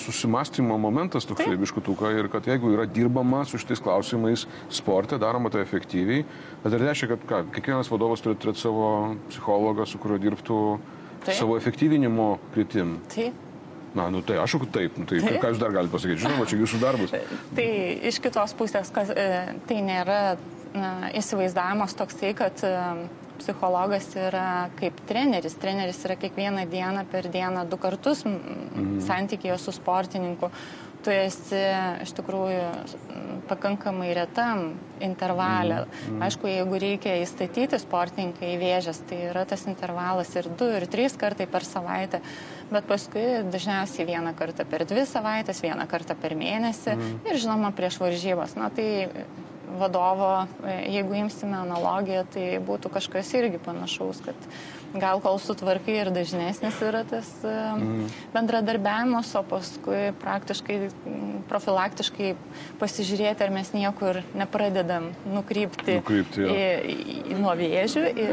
susimastymo momentas toksai biškutuka ir kad jeigu yra dirbama su šitais klausimais sporte, daroma tai efektyviai, tai reiškia, kad ką, kiekvienas vadovas turi turėti savo psichologą, su kuriuo dirbtų Taip. savo efektyvinimo kryptim. Taip. Na, nu tai aš taip, nu, tai taip. ką jūs dar galite pasakyti, žinoma, čia jūsų darbas. [LAUGHS] Tai iš kitos pusės, kas, e, tai nėra na, įsivaizdavimas toksai, kad e, psichologas yra kaip treneris. Treneris yra kiekvieną dieną per dieną du kartus mhm. santykėje su sportininku. Tu esi iš tikrųjų pakankamai retam intervalė. Mm. Aišku, jeigu reikia įstatyti sportininkai į vėžės, tai yra tas intervalas ir du, ir trys kartai per savaitę, bet paskui dažniausiai vieną kartą per dvi savaitės, vieną kartą per mėnesį mm. ir žinoma prieš varžybas. Na tai vadovo, jeigu imsime analogiją, tai būtų kažkas irgi panašaus, kad gal kol sutvarkai ir dažnesnis yra tas mm. bendradarbiavimas, o paskui praktiškai profilaktiškai pasižiūrėti, ar mes niekur nepradedam nukrypti, nukrypti į, į, nuo vėžių ir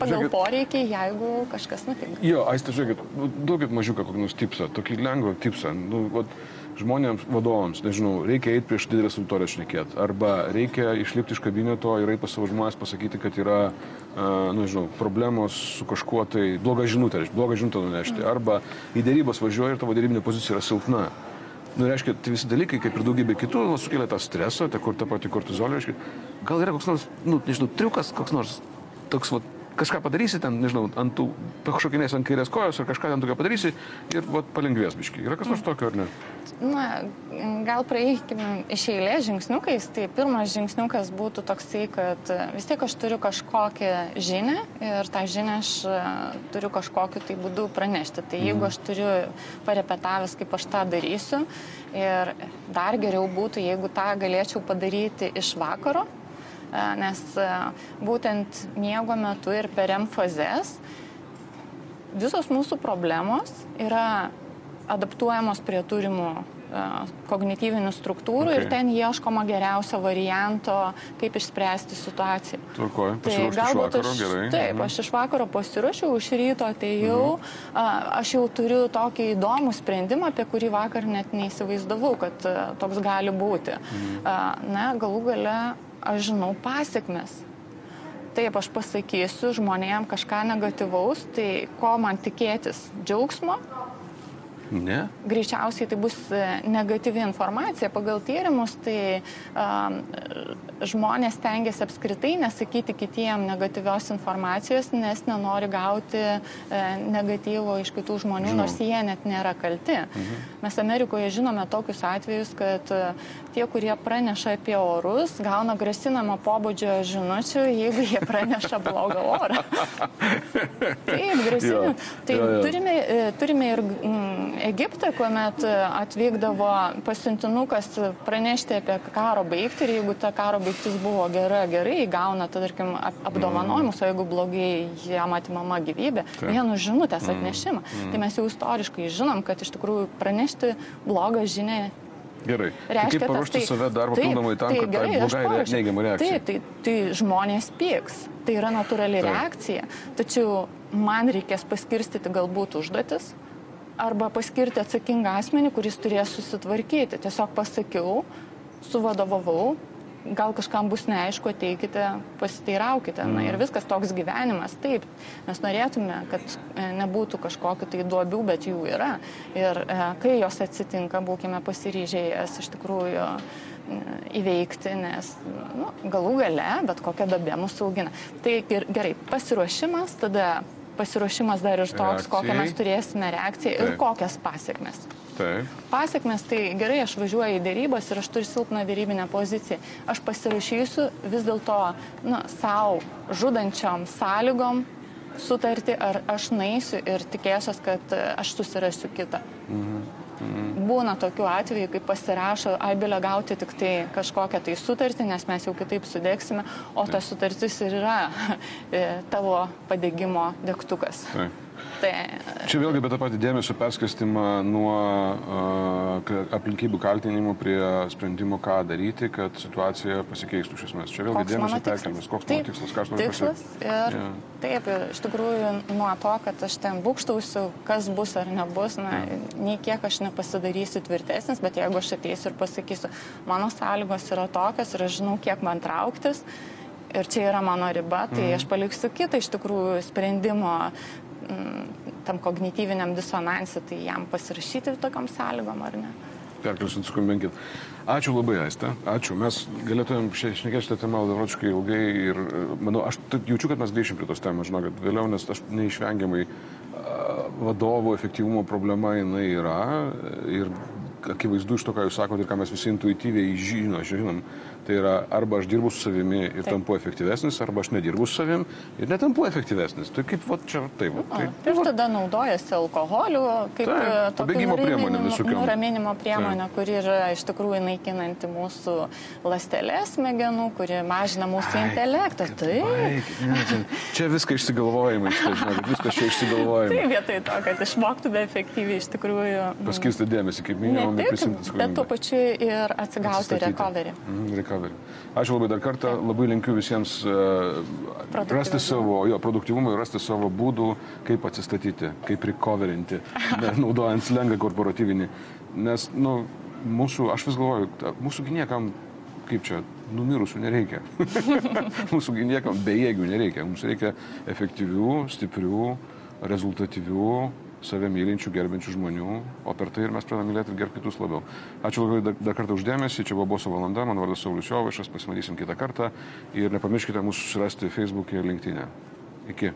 pagal žiūrėkit, poreikį, jeigu kažkas nutinka. Jo, aistė, žiūrėkit, duokit mažiuką kokį nors tipsą, tokį lengvą tipsą. Nu, vat, žmonėms, vadovams, nežinau, reikia eiti prieš didelės auditorijas šnekėti, arba reikia išlipti iš kabineto ir eiti pas savo žmonės pasakyti, kad yra, uh, nu, nežinau, problemos su kažkuo tai blogą žinutę, blogą žinutę nunešti, arba į dėrybas važiuoji ir tavo dėrybinė pozicija yra silpna. Nu, reiškia, tai visi dalykai, kaip ir daugybė kitų, nu, sukelia tą stresą, ta, kur, ta pati kortizolė, reiškia, gal yra koks nors, nu, nežinau, triukas, koks nors toks, va, kažką padarysi ten, nežinau, ant tų, pašokinės ant kairės kojos ar kažką ten tokio padarysi ir vat, palengvės biški. Yra kas nors tokio ar ne? Na, gal praeikime iš eilės žingsniukais. Tai pirmas žingsniukas būtų toksai, kad vis tiek aš turiu kažkokią žinią ir tą žinią aš e, turiu kažkokiu tai būdu pranešti. Tai jeigu aš turiu parepetavęs, kaip aš tą darysiu ir dar geriau būtų, jeigu tą galėčiau padaryti iš vakaro, nes būtent miego metu ir per M fazes visos mūsų problemos yra adaptuojamos prie turimų kognityvinių struktūrų okay. ir ten ieškoma geriausio varianto, kaip išspręsti situaciją. Tvarkoju, tai galbūt aš, gerai. Taip, mhm. aš iš vakaro pasiruošiau, iš ryto atėjau, mhm. aš jau turiu tokį įdomų sprendimą, apie kurį vakar net neįsivaizdavau, kad toks gali būti. Mhm. Na, galų gale aš žinau pasiekmes. Taip, aš pasakysiu žmonėm kažką negativaus, tai ko man tikėtis? Džiaugsmo, Ne. Greičiausiai tai bus e, negatyvi informacija. Pagal tyrimus tai um, žmonės tengiasi apskritai nesakyti kitiem negatyvios informacijos, nes nenori gauti e, negatyvo iš kitų žmonių, Žinau. nors jie net nėra kalti. Mhm. Mes Amerikoje žinome tokius atvejus, kad e, tie, kurie praneša apie orus, gauna grasinamo pobūdžio žinučių, jeigu jie praneša blogą orą. [LAUGHS] Taip, grasinam. Tai jo, jo. Turime, turime ir mm, Egiptą, kuomet atvykdavo pasiuntinukas pranešti apie karo baigtį ir jeigu ta karo baigtis buvo gera, gerai, gauna, tada, tarkim, apdovanojimus, o jeigu blogai jam atimama gyvybė, vienu žinutės mm. atnešimą. Mm. Tai mes jau istoriškai žinom, kad iš tikrųjų pranešti blogą žinę Gerai. Reiškia, tai kaip paruošti tai, save dar papildomai tam, tai, kad gerai, tai blogai neigiamą reakciją? Taip, tai, tai žmonės pyks. Tai yra natūrali taip. reakcija. Tačiau man reikės paskirstyti galbūt užduotis, arba paskirti atsakingą asmenį, kuris turės susitvarkyti. Tiesiog pasakiau, suvadovavau, gal kažkam bus neaišku, ateikite, pasiteiraukite. Na ir mm. viskas toks gyvenimas. Taip, mes norėtume, kad e, nebūtų kažkokiu tai duobių, bet jų yra. Ir e, kai jos atsitinka, būkime pasiryžę jas iš tikrųjų e, įveikti, nes nu, galų gale bet kokia dobė mūsų augina. Tai gerai, pasiruošimas, tada pasiruošimas dar ir toks, Reakcijai. kokią mes turėsime reakciją Taip. ir kokias pasiekmes. Taip. Pasiekmes tai gerai, aš važiuoju į dėrybas ir aš turiu silpną dėrybinę poziciją. Aš pasirašysiu vis dėlto nu, savo žudančiom sąlygom sutartį, ar aš naisiu ir tikėsiuos, kad aš susirasiu kitą. Mhm. Mhm. Būna tokių atvejų, kai pasirašo, ai bilė gauti tik tai kažkokią tai sutartį, nes mes jau kitaip sudėksime, o ta sutartis ir yra [LAUGHS] e, tavo padėgymo degtukas. Taip. Tai... Čia vėlgi apie tą patį dėmesio perskirstimą nuo uh, aplinkybių kaltinimų prie sprendimo, ką daryti, kad situacija pasikeistų iš esmės. Čia vėlgi dėmesio perkelimas. Koks taip, mano tikslas, ką aš noriu pasakyti? Ir yeah. taip, iš tikrųjų, nuo to, kad aš ten būkštausiu, kas bus ar nebus, na, yeah. nei kiek aš nepasidarysiu tvirtesnis, bet jeigu aš ateisiu ir pasakysiu, mano sąlygos yra tokios ir aš žinau, kiek man trauktis, ir čia yra mano riba, tai mm. aš paliksiu kitą iš tikrųjų sprendimo tam kognityviniam disonansui, tai jam pasirašyti tokiam sąlygom ar ne? Perkelsit, skumbinkit. Ačiū labai, Aiste. Ačiū. Mes galėtumėm šnekėti šitą temą daročiškai ilgai ir, manau, aš jaučiu, kad mes grįšim prie tos temos, žinokit, vėliau, nes aš neišvengiamai vadovų efektyvumo problema jinai yra ir akivaizdu iš to, ką jūs sakote ir ką mes visi intuityviai žino, žinom, tai yra arba aš dirbu su savimi ir Taip. tampu efektyvesnis, arba aš nedirbu su savim ir netampu efektyvesnis. Tai kaip, va, čia taip. va, Tai, tai, Ir tada naudojasi alkoholiu kaip Taip, e, pabėgimo priemonė visokiom. nuraminimo priemonė, kuri yra iš tikrųjų naikinanti mūsų ląstelės smegenų, kuri mažina mūsų intelektą. Taip. Baikit, ne, čia, viską išsigalvojimai, viskas čia išsigalvojimai. Tai vietoj to, kad išmoktume efektyviai iš tikrųjų. mm, Paskirsti dėmesį, kaip minėjau, prisimti bet tuo pačiu ir atsigauti recovery. Mhm, recovery. Ačiū labai dar kartą, labai linkiu visiems Produktyvumo. rasti savo, jo, produktyvumą ir rasti savo būdų, kaip atsistatyti, kaip recoverinti, [LAUGHS] naudojant slengą korporatyvinį. Nes, nu, mūsų, aš vis galvoju, mūsų gi niekam, kaip čia, numirusių nereikia. [LAUGHS] mūsų niekam bejėgių nereikia. Mums reikia efektyvių, stiprių, rezultatyvių, save mylinčių, gerbiančių žmonių, o per tai ir mes pradedame mylėti ir gerbti kitus labiau. Ačiū labai dar, dar kartą uždėmesį, čia buvo Boso valanda, mano vardas Saulis Jovaišas, pasimatysim kitą kartą ir nepamirškite mūsų susirasti Facebook'e ir LinkedIn'e. Iki.